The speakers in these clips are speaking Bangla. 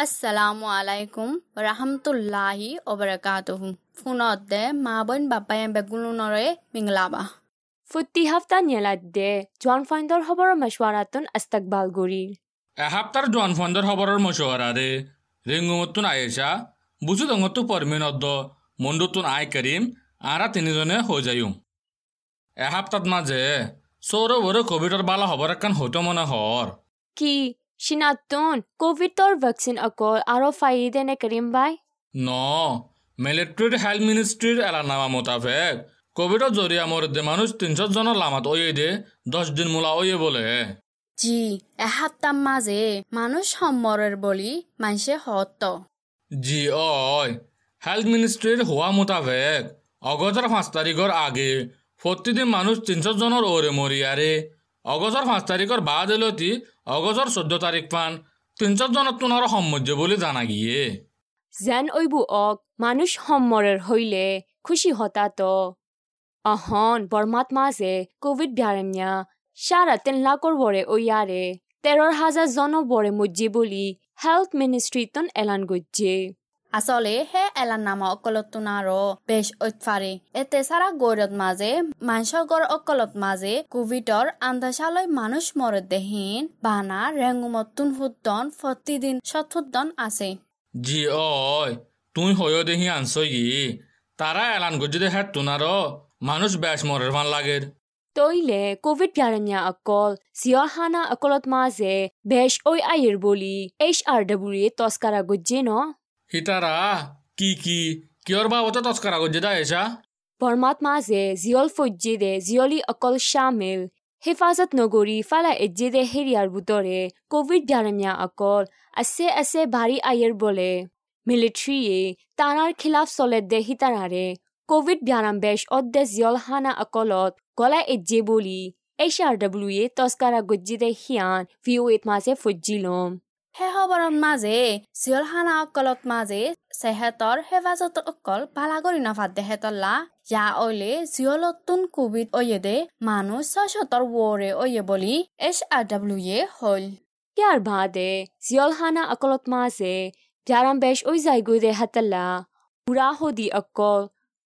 আসসালামু আলাইকুম রহমতুল্লাহি ওবরাকাতুহু ফোনতে মা বোন বাপায় বেগুলুনরে মিংলাবা ফুটি হাফতা নিয়ালাদে জন ফাইন্দর খবর মশওয়ারাতুন আস্তাকবাল গরি এসপ্তাহর জন ফন্দর খবরের মশওয়ারারে রেঙ্গুমতুন আয়েশা বুঝু দঙ্গতু পরমিন অদ্দ মন্ডুতুন আই করিম আরা তিনিজনে হৈ যায়ুম এসপ্তাহত মাঝে সৌর বড় কোভিডর বালা খবর একখান হইতো মনে হর কি সিনাতুন কোভিড তোর ভ্যাকসিন অকল আরও ফাইদে নে করিম বাই ন মিলিটারির হেলথ মিনিস্ট্রির এলানামা মোতাবেক কোভিডর জরিয়া মরদে মানুষ তিনশো জনের লামাত ওয়ে দে দশ দিন মূলা ওয়ে বলে জি এসপ্তাহ মাঝে মানুষ সম্মরের বলি মানুষে হত জি অয় হেলথ মিনিস্ট্রির হওয়া মোতাবেক অগস্টের পাঁচ তারিখের আগে প্রতিদিন মানুষ তিনশো জনের ওরে মরিয়ারে অগস্টের পাঁচ তারিখের বাদ এলতি অগস্টের চোদ্দ তারিখ পান তিনশো জনের তোনার সম্মজ্য বলে জানা গিয়ে। যেন ওইবু অক মানুষ সম্মরের হইলে খুশি হতা তো অহন বর্মাত মাঝে কোভিড ব্যারেমিয়া সারা তিন লাখর বরে ওইয়ারে তেরোর হাজার জন বরে মজ্জি বলি হেলথ মিনিস্ট্রি তন এলান গজ্জে। আসলে হে এলার নামা অকলতুনারও বেশ ঐতফারে এতে সারা গৌরত মাঝে মানসগর অকলত মাঝে কোভিডর আন্দাসালয় মানুষ মরে দেহীন বানা রেঙ্গুমতুন হুদ্দন প্রতিদিন সৎহুদ্দন আছে জি অয় তুই হয়ে দেখি আনছ ই তারা এলান করছে দে হ্যাঁ তোনারও মানুষ বেশ মরের ভান লাগের তইলে কোভিড ব্যারেমিয়া অকল জিয়র হানা অকলত মাঝে বেশ ওই আয়ের বলি এইচ আর ডাব্লিউ তস্কারা গজ্জে ন সীতাৰা কি কি কিয়ৰ বা অত তস্কাৰ আগত জেদা ziol পৰমাত্মা যে জিয়ল ফৌজ্যে হেফাজত নগৰী ফালা এজ্জে দে হেৰিয়াৰ বুটৰে কভিড ডাৰমীয়া অকল আছে আছে ভাৰী আয়েৰ বলে মিলিট্ৰীয়ে তাৰাৰ খিলাফ চলে দে হিতাৰাৰে কভিড ব্যায়াম বেশ অদ্দে জিয়ল হানা অকলত গলা এজ্জে বলি এইচ আৰ ডব্লিউ এ তস্কাৰা গজ্জি দে সিয়ান ভিঅ' এত মাজে ফজ্জি ল'ম খবৰৰ মাজে চিয়লহানা অকলত মাজে চেহেতৰ হেফাজত অকল পালাগৰি নফাত দেহেতল্লা ইয়া অইলে জিয়লতুন কোভিড অয়েদে মানুহ ছয়শতৰ ৱৰে অয়ে বুলি এইচ আৰ ডাব্লিউ এ হ'ল। ইয়ার বাদে জিয়লহানা অকলত মাঝে ব্যারাম বেশ ওই জায়গো দে হাতলা পুরা হদি অকল,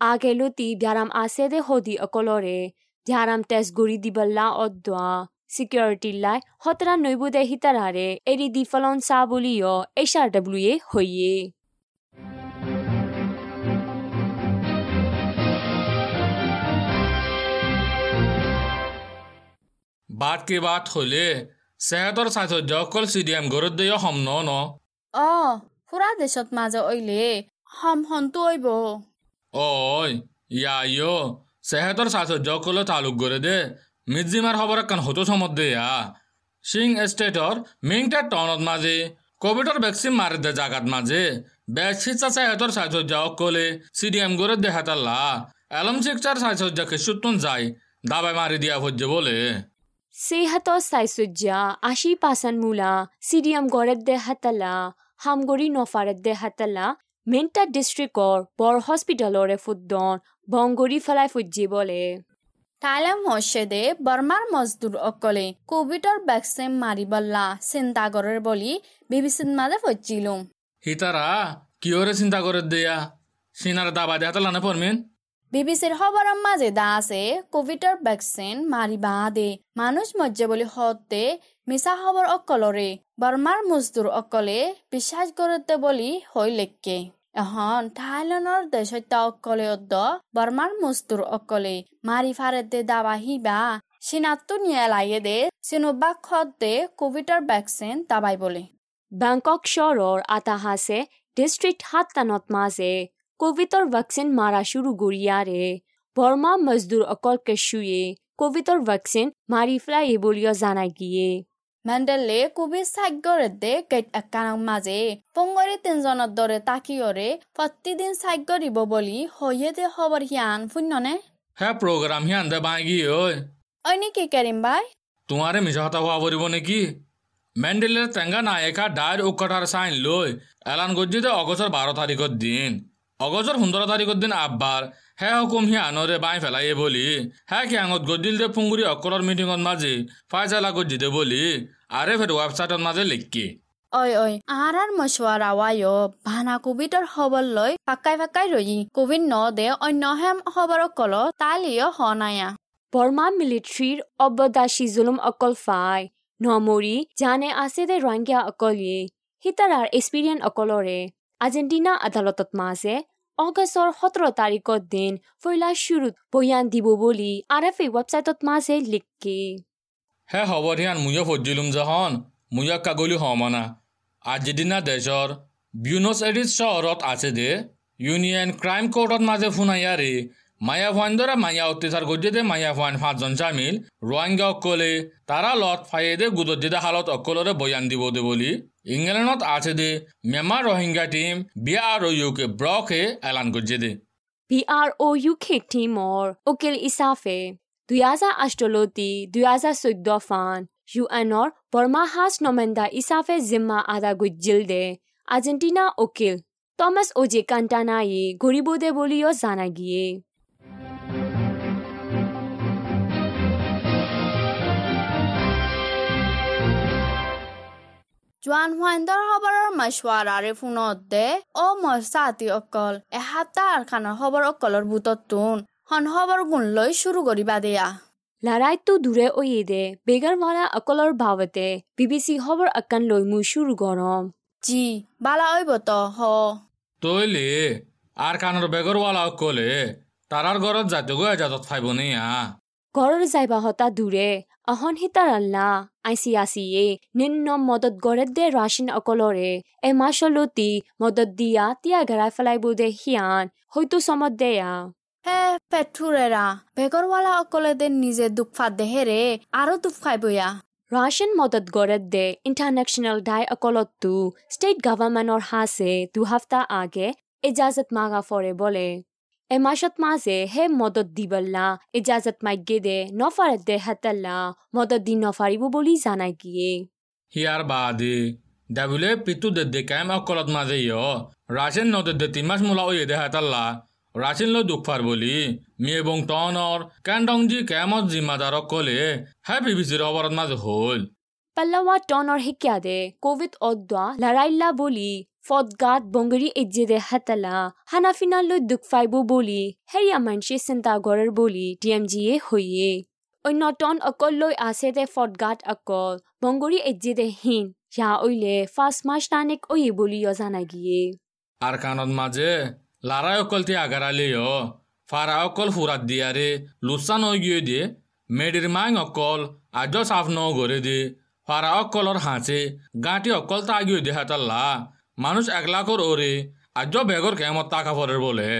আগে লতি ব্যারাম আসে দে হদি অকলরে ব্যারাম টেস্ট গড়ি দিবল্লা অদ্দা সিকিউরিটি লাই হতরা নইবু দে হিতারারে এরি দি ফলন সা বলিও এইচ আর ডাব্লিউ এ হইয়ে বাট কে বাট হলে সেহেতৰ স্বাস্থ্য অকল চিডিএম ঘৰত দিয়ে সম ন ন অ ফুৰা দেশত মাজে অইলে হম হন্তু অইব অয় ইয়া ইয় সেহেতৰ স্বাস্থ্য অকলে তালুক করে দে মিজিমার খবর একখান হতো ইয়া সিং এষ্টেটৰ মিংটা টাউনত মাজে, কোভিডৰ ভেকচিন মাৰি দে জাগাত মাজে। বেশ চিকিৎসা সেহেতৰ স্বাস্থ্য অকলে চিডিএম ঘৰত দে হেতাল্লা এলম চিকিৎসার স্বাস্থ্য খেসুতুন যায়, দাবাই মারি দিয়া ভজ্য বলে। সেহাত সাইসুজ্জা আশি পাসান মুলা সিডিয়াম গড়ের দে হাতালা হামগড়ি নফারের দে হাতালা মেন্টা ডিস্ট্রিক্টর বড় হসপিটালরে ফুদ্দন বংগড়ি ফেলাই ফুজ্জি বলে। থাইলেণ্ড মসজিদে বর্মার মজদুর অকলে কোভিডৰ ভেকচিন মাৰিবল্লা চিন্তা করার বলি বিবিসির মাঝে ফজিলুম হিতারা কিয়রে চিন্তা করে দেয়া? সিনার দাবা দেয়া তো লানে পরমিন বিবিসির খবৰৰ মাজে দা আছে কোভিডৰ ভেকচিন মাৰিবা দে মানুষ মজ্জে বুলি হতে মিছা খবৰ অকলৰে বৰ্মাৰ মজদুৰ অকলে বিশ্বাস কৰোতে বুলি হৈ লেকে এখন থাইলেণ্ডৰ দেশত্য অকলে অদ্দ বৰ্মাৰ মজদুৰ অকলে। মাৰি ফাৰেতে দাবা হিবা। চিনাতটো নিয়ালাইয়ে দে। চিনোবাক দে কোভিডৰ ভেকচিন দাবাই বলে। ব্যাংকক শহৰৰ আতাহাসে ডিস্ট্রিক্ট হাত্তানত মাঝে কোভিডৰ ভ্যাকচিন মারা শুরু গড়িয়ারে বর্মা মজদুর অকল কেশুয়ে কোভিডৰ ভ্যাকচিন মারি ফ্লাই বলিও জানা গিয়ে মেণ্ডেলে কোভিড চাগ্যৰেতে গেট একানৰ মাজে। পংগৰি তিনজনৰ দৰে তাকিয়ৰে প্ৰতিদিন চাগ্য দিব বুলি হৈয়ে দে খবৰ হিয়ান শূন্যনে হে প্রোগ্রাম হি আন্দে বাঁগি ওই অইনি কি কৰিম বাই? তোমারে মিশা হতা হওয়া পড়িব নাকি মেন্ডেলের তেঙ্গা নায়িকা ডায়ের উকটার সাইন লই এলান গজ্জি দে অগস্টর বারো তারিখের দিন। অগজৰ সোন্ধৰ তাৰিখৰ দিন আববাৰ হে হুকুম সি আনৰে বাই পেলায়ে বুলি। হে খেঙত গদিল দে পুংগুৰি অকলৰ মিটিঙত মাজে ফাইজা আগত দিদে বুলি। আৰে ফেৰ ৱেবছাইটৰ মাজে লিখকি। ঐ ঐ আৰ আৰ মছোৱাৰ ভানা কোভিডৰ খবৰ লৈ ফাকাই ফাকাই ৰহি কোভিড ন দে অন্য হেম খবৰ কল তালিয় হনায়া। বৰ্মা মিলিট্ৰীৰ অবদাসী জুলুম অকল ফাই। নমৰি জানে আছে দে ৰাংগীয়া অকলিয়ে সীতাৰ এক্সপিৰিয়েঞ্চ অকলৰে। আৰ্জেণ্টিনা আদালতত মাছে অগষ্টৰ সোতৰ তাৰিখৰ দিন ফৈলা শুৰুত বয়ান দিব বুলি আৰ এফ এ ৱেবছাইটত মাজে লিখকে হে হ'ব হিয়ান মুয় ফজিলুম জাহন মুয় কাগলি হমানা আজিদিনা দেশৰ বিউনছ এৰিছ চহৰত আছে দে ইউনিয়ন ক্ৰাইম কোৰ্টত মাজে ফুনাইয়াৰে মায়া ফুৱাইনদৰে মায়া গজ্জেদে মায়া ফুৱাইন পাঁচজন চামিল ৰোহিংগা অকলে, তাৰা লত ফাইদে গুদজ্জেদে হালত অকলৰে বয়ান দিব দে বুলি। ইংলেণ্ডত আছে দে, মেমা ৰোহিংগা টিম বিয়া আৰু ইউকে ব্ৰকে এলান গজ্জেদে বি আৰ অ' ইউ কে টিমৰ উকিল ইছাফে দুই হাজাৰ আষ্টলতি দুই হাজাৰ চৈধ্য ফান ইউ এনৰ বৰ্মা নমেণ্ডা ইছাফে জিম্মা আদা গুজিল দে। আৰ্জেণ্টিনা উকিল টমাছ অজে কাণ্টানায়ে ঘূৰিব দে বুলিও জানা গিয়ে। জোৱান হোৱাইণ্ডৰ খবৰৰ মাছৱাৰাৰে ফোনত দে অ মই চাতি অকল এসপ্তাহ আৰখানৰ খবৰ অকলৰ বুটতোন সন খবৰ গুণ লৈ চুৰু কৰিবা দিয়া। লৰাইটো দূৰে অয়ে দে বেগাৰৱালা অকলৰ ভাৱতে বি বি চি খবৰ আকান লৈ মোৰ চুৰ গৰম। জি বালা ঐ বত হ। তইলে আৰ কানৰ বেগৰৱালা অকলে তাৰাৰ ঘৰত যাতে গৈ এজাজত ফাইব নেয়া ঘৰৰ যাইবা হতা দূৰে অহন হিতাৰ আল্লাহ আইচি আছিয়ে নিন্ন মদত গড়েত দে ৰাছিন অকলৰে এ মাছলতি মদত দিয়া তিয়া ঘেৰাই পেলাইব দে সিয়ান হয়তো চমত দেয়া হে পেঠুৰেৰা বেগৰৱালা অকলে দে নিজে দুখ ফাট দেহেৰে আৰু দুখ খাই বয়া ৰাছিয়ান মদত গড়েত দে ইণ্টাৰনেশ্যনেল ডাই অকলতটো ষ্টেট গভৰ্ণমেণ্টৰ হাছে দুসপ্তাহ আগে ইজাজত মাগা ফৰে বলে। এ মাসত মাঝে হে মদত দিবল্লা ইজাজত মাইগে দে নফাret দে হাতাল্লা মদত দি নফাৰিব বুলি জানাই গিয়ে হিয়াৰ বাদে ডাবুলে পিতু দে দে কাইম অকলত মাজে ইয় রাশিন নদে দে তিমাস মুলা ওই দে হাতাল্লা রাশিন লো দুঃখার বলি মি এবং টনর ক্যান্ডংজি কেমত জিম্মাদার অকলে হ্যাঁ বিবিসির অবরত মাঝে হল পল্লৱা টনৰ শিক্যা দে কোভিড অদ্বা লৰাইল্লা বুলি হাতালা হানাফিনালৈ দুখ ফাইব বুলি হেৰিয়া মানসে চিন্তা গড়ৰ বুলি ডি এম জিয়ে হৈয়ে অন্য টন অকল লৈ আছে দে ফদগাত অকল বংগৰী এজ্জে দে হিন ইয়া ওইলে ফাৰ্ষ্ট মাৰ্চ টানিক ওয়ে বুলি জানাই গিয়ে আর কানত মাঝে লারাই অকল তি আগারালে ইয় ফারা অকল ফুরাত দিয়ারে লুসান হয়ে গিয়ে দিয়ে মেডির মাং অকল আজ সাফ ন গড়ে দে ফারা অকলর হাঁচে গাঁটি অকল তা গিয়ে দে হাতাল্লা মানুষ একলা কর ওরে আজ বেগর কেমত টাকা পরে বলে।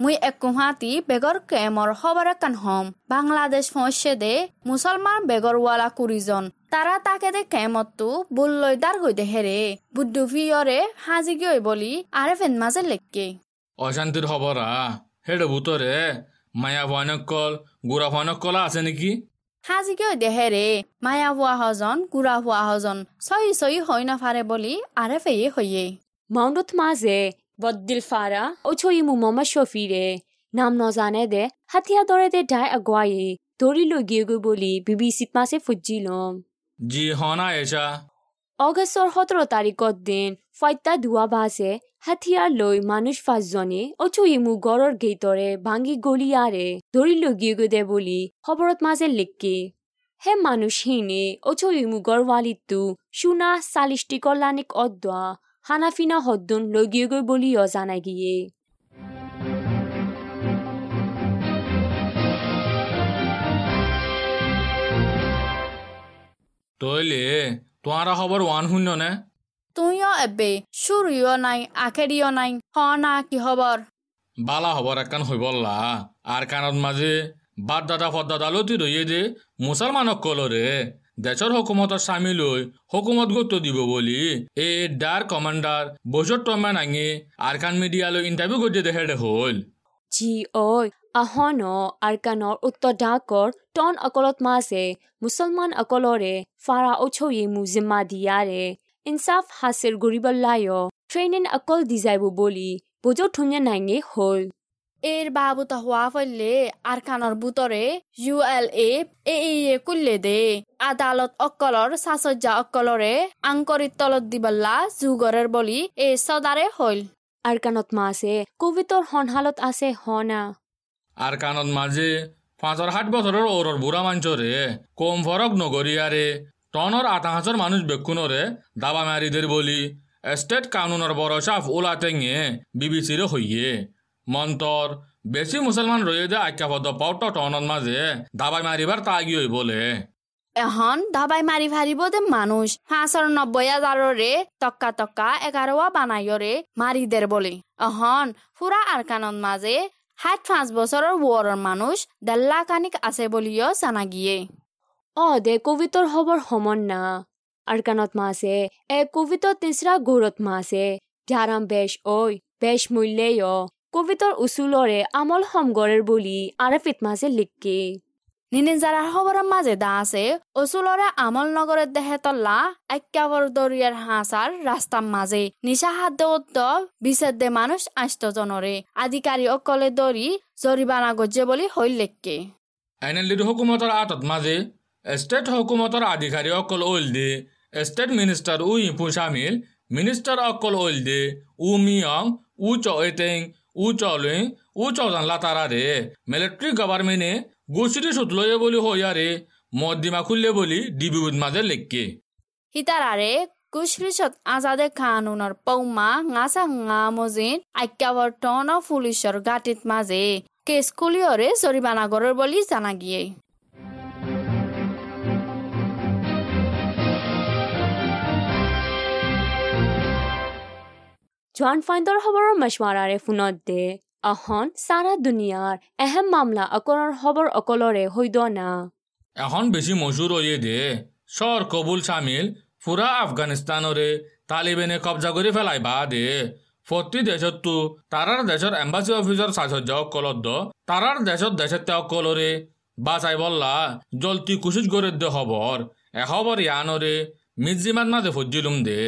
মুই এক কুহাতি বেগর কেমর হবার কান হম। বাংলাদেশ ফসে দে মুসলমান বেগর ওয়ালা কুড়িজন তারা তাকে দে কেমত তু বুল্লই দার গই দে হেরে বুদ্ধু ফিয়রে হাজি গই বলি আরে ফেন মাঝে লেখকে অশান্তির হবরা হেডে ভূতরে মায়া ভয়নক কল গুড়া ভয়নক কলা আছে নাকি? সাজি গৈ দে হেৰে মায়া হোৱা হজন গুড়া হোৱা হজন চহি চহি হৈ নাফাৰে বুলি আৰে ফেয়ে হৈয়ে মাউণ্ডত মাজে বদ্দিল ফাৰা অচৈ মু মমা শফিৰে নাম নজানে দে হাতিয়া দৰে দে ডাই আগুৱায়ে দৌৰি লৈ গিয়ে গৈ বুলি বি বি চিত মাছে ফুজি ল'ম। জি হনা এসা অগষ্টৰ সোতৰ তাৰিখৰ দিন ফত্যা ধোৱা বাছে হাথিয়াৰ লৈ মানুহ পাঁচজনে অচুইমু গড়ৰ গেইটৰে ভাঙি গলিয়াৰে ধৰি লগি গে বুলি খবৰত মাজে লিখি। হে মানুহখিনি অচুইমু গড়ৱালীটো সোণা চালিষ্টি কলানিক অদ্বা হানাফিনা হদ্দুন লগি গৈ বুলিও জানাই গিয়ে। তইলে তোমারা খবর ওয়ান শূন্য নে? তুইও এবে চুৰিও নাই আখেৰিও নাই হনা কি খবৰ? বালা খবর একখান হইবল্লা আর কানত মাঝে বাদ দাদা ফদাদা লতি রইয়ে দে মুসলমান কলরে দেশৰ হুকুমতৰ চামিল হৈ হুকুমত গুৰুত্ব দিব বুলি এ ডাৰ কমাণ্ডাৰ বজৰ টমান আঙি আৰকান মিডিয়ালৈ ইণ্টাৰভিউ কৰি দেখে দে হ'ল। জি ঐ আহন আৰকানৰ উত্তৰ ডাকৰ টন অকলত মাছে মুছলমান অকলৰে ফাৰা অছয়ে মু জিম্মা দিয়াৰে। ইনচাফ হাচিল কৰিবল্লায় ট্ৰেইনিন অকল দি যাব বুলি বুজো ধুনীয়া নাঙে হ'ল। এর বাবুতা হওয়া ফেললে আর কানর বুতরে ইউ এল এ এ কুললে দে। আদালত অকলর সাসজ্জা অকলরে আংকরিত তলত দিবল্লা যুগরের বলি এ সদারে হইল আৰকানত মাছে কোভিডৰ সন্হালত আছে হনা। আর কানত মাঝে পাঁচর হাট বছরের ওরর বুড়া মাঞ্চরে কম ফরক নগরিয়ারে টনর আতাহাসর মানুষ বেক্ষুনরে দাবা মারিদের বলি এস্টেট কানুনের বড় সাফ ওলা টেঙে বিবিসির হইয়ে মন্তর বেশি মুসলমান রয়ে যে আজ্ঞাপদ পাউট টনত মাঝে দাবাই মারিবার তাগি হই বলে। এখন দাবাই মারি ফারিব দে মানুষ পাঁচর নব্বই হাজাররে টক্কা টক্কা এগারোয়া মারি দের বলে। এখন ফুরা আর কানত মাঝে ষাট পাঁচ বছৰৰ ৱৰৰ মানুহ আনিক আছে বুলিও জানা গিয়ে। অ দে কোভিডৰ খবৰ সমন না। আৰকানত মাছে এ কোভিডৰ তিসৰা গৌৰত মাছে ধ্যাৰাম বেশ ঐ বেশ মূল্যে কোভিডৰ উচুলৰে আমল সমগৰেৰ বুলি আৰফিত মাছে লিখকে। নিনে যারা খবরের মাঝে দা আছে ওসুলরে আমল নগরের দেহে তল্লা এক্কাবর দরিয়ার হাসার রাস্তার মাঝে নিশা হাত বিশেষ দে মানুষ আষ্ট জনরে আধিকারী অকলে দরি জরিমানা গজ্জে বলি লেখকে এনএলডির হুকুমতর আতত মাঝে স্টেট হুকুমতর আধিকারী অকল ওইল দে স্টেট মিনিস্টার উ ইপু সামিল মিনিস্টার অকল ওইল দে উ মিয়ং, উ চ এতেং, উ চলুই উ চৌজান লাতারা রে মিলিটারি গভর্নমেন্টে গুছৰি সুতলয়ে বলি হৈ আৰে মদ দিমা খুলিলে বুলি ডিবিবুদ মাজে লেকে সীতাৰ আৰে আজাদে খানুনৰ পৌমা গাছা গা মজিন আজ্ঞাবৰ্তন পুলিচৰ গাঁতিত মাজে কেচকুলিয়ৰে জৰিমানা গড়ৰ বুলি জানাগিয়ে জোৱান ফাইণ্ডৰ খবৰৰ মছৱাৰাৰে ফোনত দে। এখন চাৰা দুনিয়াৰ এহেম মামলা অকলৰ খবৰ অকলৰে হৈদ না এখন বেশি মশুর হয়ে দে সর কবুল সামিল পুরা আফগানিস্তানরে তালিবানে কবজা করে ফেলাই বা দে প্রতি দেশত তো তারার দেশের এম্বাসি অফিসর সাজসজ্জ অকলত তারার দেশত দেশের তে অকলরে বাঁচাই বললা জলতি কুচিত করে দে খবর এ খবর ইয়ানরে মিজিমাত মাঝে ফজিলুম দে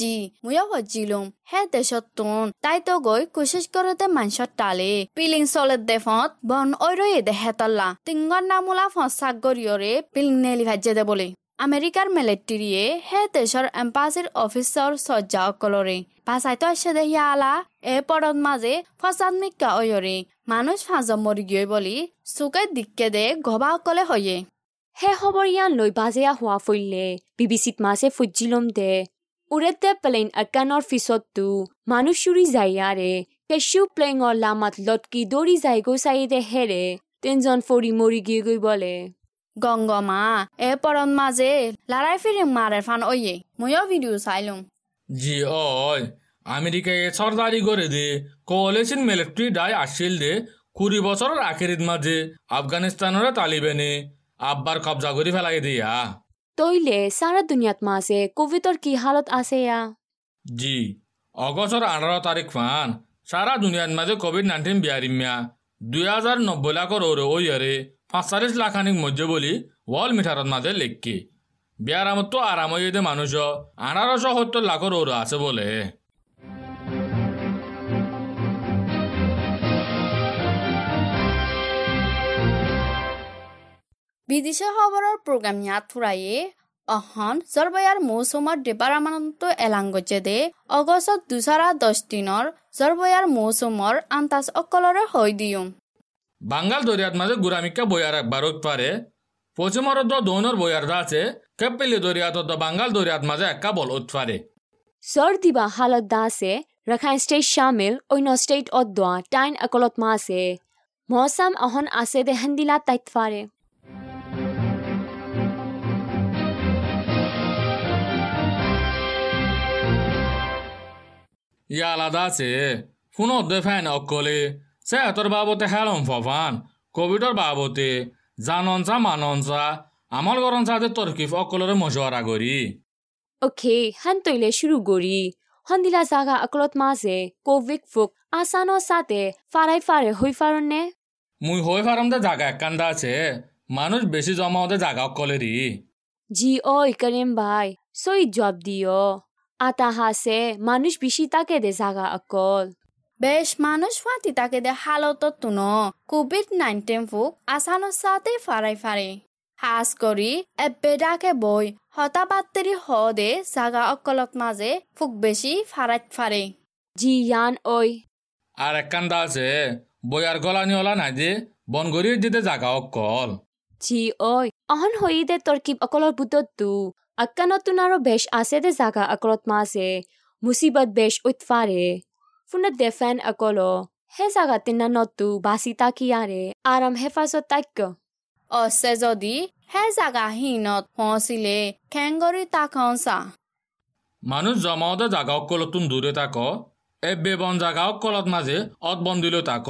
জি মুয়া হজিলুম হে দেশত তুন তাই তো গৈ কোশিশ করতে মানসত টালে পিলিং চলেত দেফত, বন ঐরয়ে দে হেতল্লা তিঙ্গন নামুলা ফসাক গরিয়রে পিলিং নেলি ভাজ্যে দে বলে আমেরিকার মিলিটারিয়ে হে দেশৰ এম্বাসিৰ অফিচৰ সজ্জা অকলৰে। বাচাইতো আছে দে আলা এ পৰত মাজে ফসাদমিকা অয়ৰে মানুষ ফাঁজ মৰি গিয়ে বলি চুকে দিক্কে দে গবা অকলে হয়ে। হে খবৰ ইয়ান লৈ বাজেয়া হোৱা ফৈলে বিবিচিত মাছে ফুজিলম দে। উৰেতে প্লেন আকানৰ পিছততো মানুহ চুৰি যায় ইয়াৰে কেঁচু প্লেঙৰ লামাত লটকি দৌৰি যায় গৈ চাই দে হেৰে তেনজন ফৰি মৰি গিয়ে গৈ বলে গংগমা এ পৰত মাজে লাৰাই ফিৰি মাৰে ফান অয়ে ময়ো ভিডিঅ' চাইলুম জি ওই আমেরিকায় সরদারি করে দে কোয়ালিশন মিলিটারি ডাই আসছিল দে কুড়ি বছরের আখেরিত মাঝে আফগানিস্তানের তালিবানে আব্বার কবজা করে ফেলাই দিয়া। তইলে সারা দুনিয়াত মাসে কোভিডর কি হালত আছে ইয়া? জি অগস্টর আঠারো তারিখ ফান, সারা দুনিয়ার মাঝে কোভিড নাইন্টিন বিয়ারিমিয়া দুই হাজার নব্বই লাখর ওরে ওই আরে পাঁচচাল্লিশ লাখানিক মধ্যে বলি ওয়াল মিঠারত মাঝে লেখকে। বিয়ারামত তো আরাম মানুষ আঠারোশো সত্তর লাখর ওরে আছে বলে। বিদেশী খবৰৰ প্ৰগ্ৰাম ইয়াথুৰায়ে অহন জৰবায়াৰ মৌচুমৰ দেৱাৰামানন্ত এলাংগজে দে অগষ্ট দুচাৰা দহ দিনৰ জৰবায়াৰ মৌচুমৰ আন্তাজ অকলৰে হৈ দিওঁ। বাংগাল দৰিয়াত মাজে গুৰামিকা বয়াৰ আগবাৰত পাৰে। পশ্চিমৰ দ দৌনৰ বয়াৰ আছে। কেপেলি দৰিয়াত দ বাংগাল দৰিয়াত মাজে একা বল উৎফাৰে জৰ দিবা হালত দা আছে। ৰখাই ষ্টেট চামিল অন্য ষ্টেট অদ্দোৱা টাইন অকলত মা আছে। মৌচাম অহন আছে দেহান দিলা তাইত ফাৰে ইয়া আলাদা আছে। ফোন দে ফ্যান অকলে। সে এতর বাবতে হেলম ফফান। কোভিডর বাবতে জাননসা মাননসা আমল গরনসা দে তরকিফ অকলরে মশওয়ারা করি অ'কে হান তৈলে শুরু করি হন্দিলা জাগা অকলত মাছে কোভিড ফুক আসানৰ সাথে ফাৰাই ফাৰে হৈ ফাৰণে মুই হই ফারাম দে জাগা একান্দা আছে। মানুষ বেশি জমা হতে জাগা অকলেরই জি অই করিম ভাই। সই জব দিও আতা হাসে মানুষ বেশি তাকে দে জাগা অকল। বেশ মানুষ ফাঁতি তাকে দে হালত তুনো। কোভিড নাইন্টিন ফুক আসানোর সাথে ফারাই ফারে। হাস করি এব্বে ডাকে বই হতাবাত্তরি হ দে জাগা অকলত মাঝে ফুক বেশি ফারাইত ফারে। জি ইয়ান ওই। আর একখান দা আছে বইয়ার গলানি ওলা নাই যে বনগরির যেতে জাগা অকল। জি ওই অহন হই দে তরকিব অকলৰ বুটতটো আক্কানতুন আকানো তোনাৰো বেশ আছে দে জাগা আক্ৰত মাছে মুচিবত বেশ উৎফাৰে ফোন দেফেন অকল হে জাগা তিনা নতু বাচি তাকি আৰে হেফাজত তাক্য অছে যদি হে জাগা হীনত ফঁচিলে খেংগৰি তাকাওঁ চা মানুহ জমাওঁতে জাগা অকলতোন দূৰে তাক এ বেবন জাগা অকলত মাজে অত বন তাক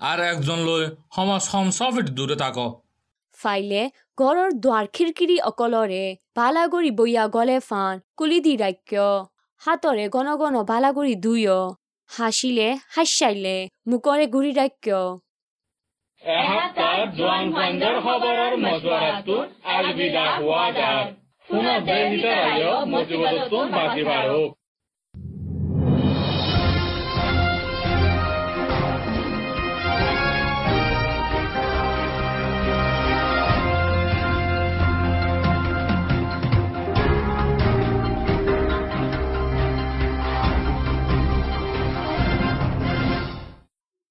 আৰু একজন লৈ সমাজ সমচফিট দূৰে তাক ফাইলে ঘৰৰ দুৱাৰ খিৰিকিৰি অকলৰে বালাগুৰি বৈয়া গলে ফান কুলি দি ৰাক্য হাতৰে গণ গণ বালাগুৰি দুয়। হাসিলে হাস্যাইলে মুখৰে গুৰি ৰাক্য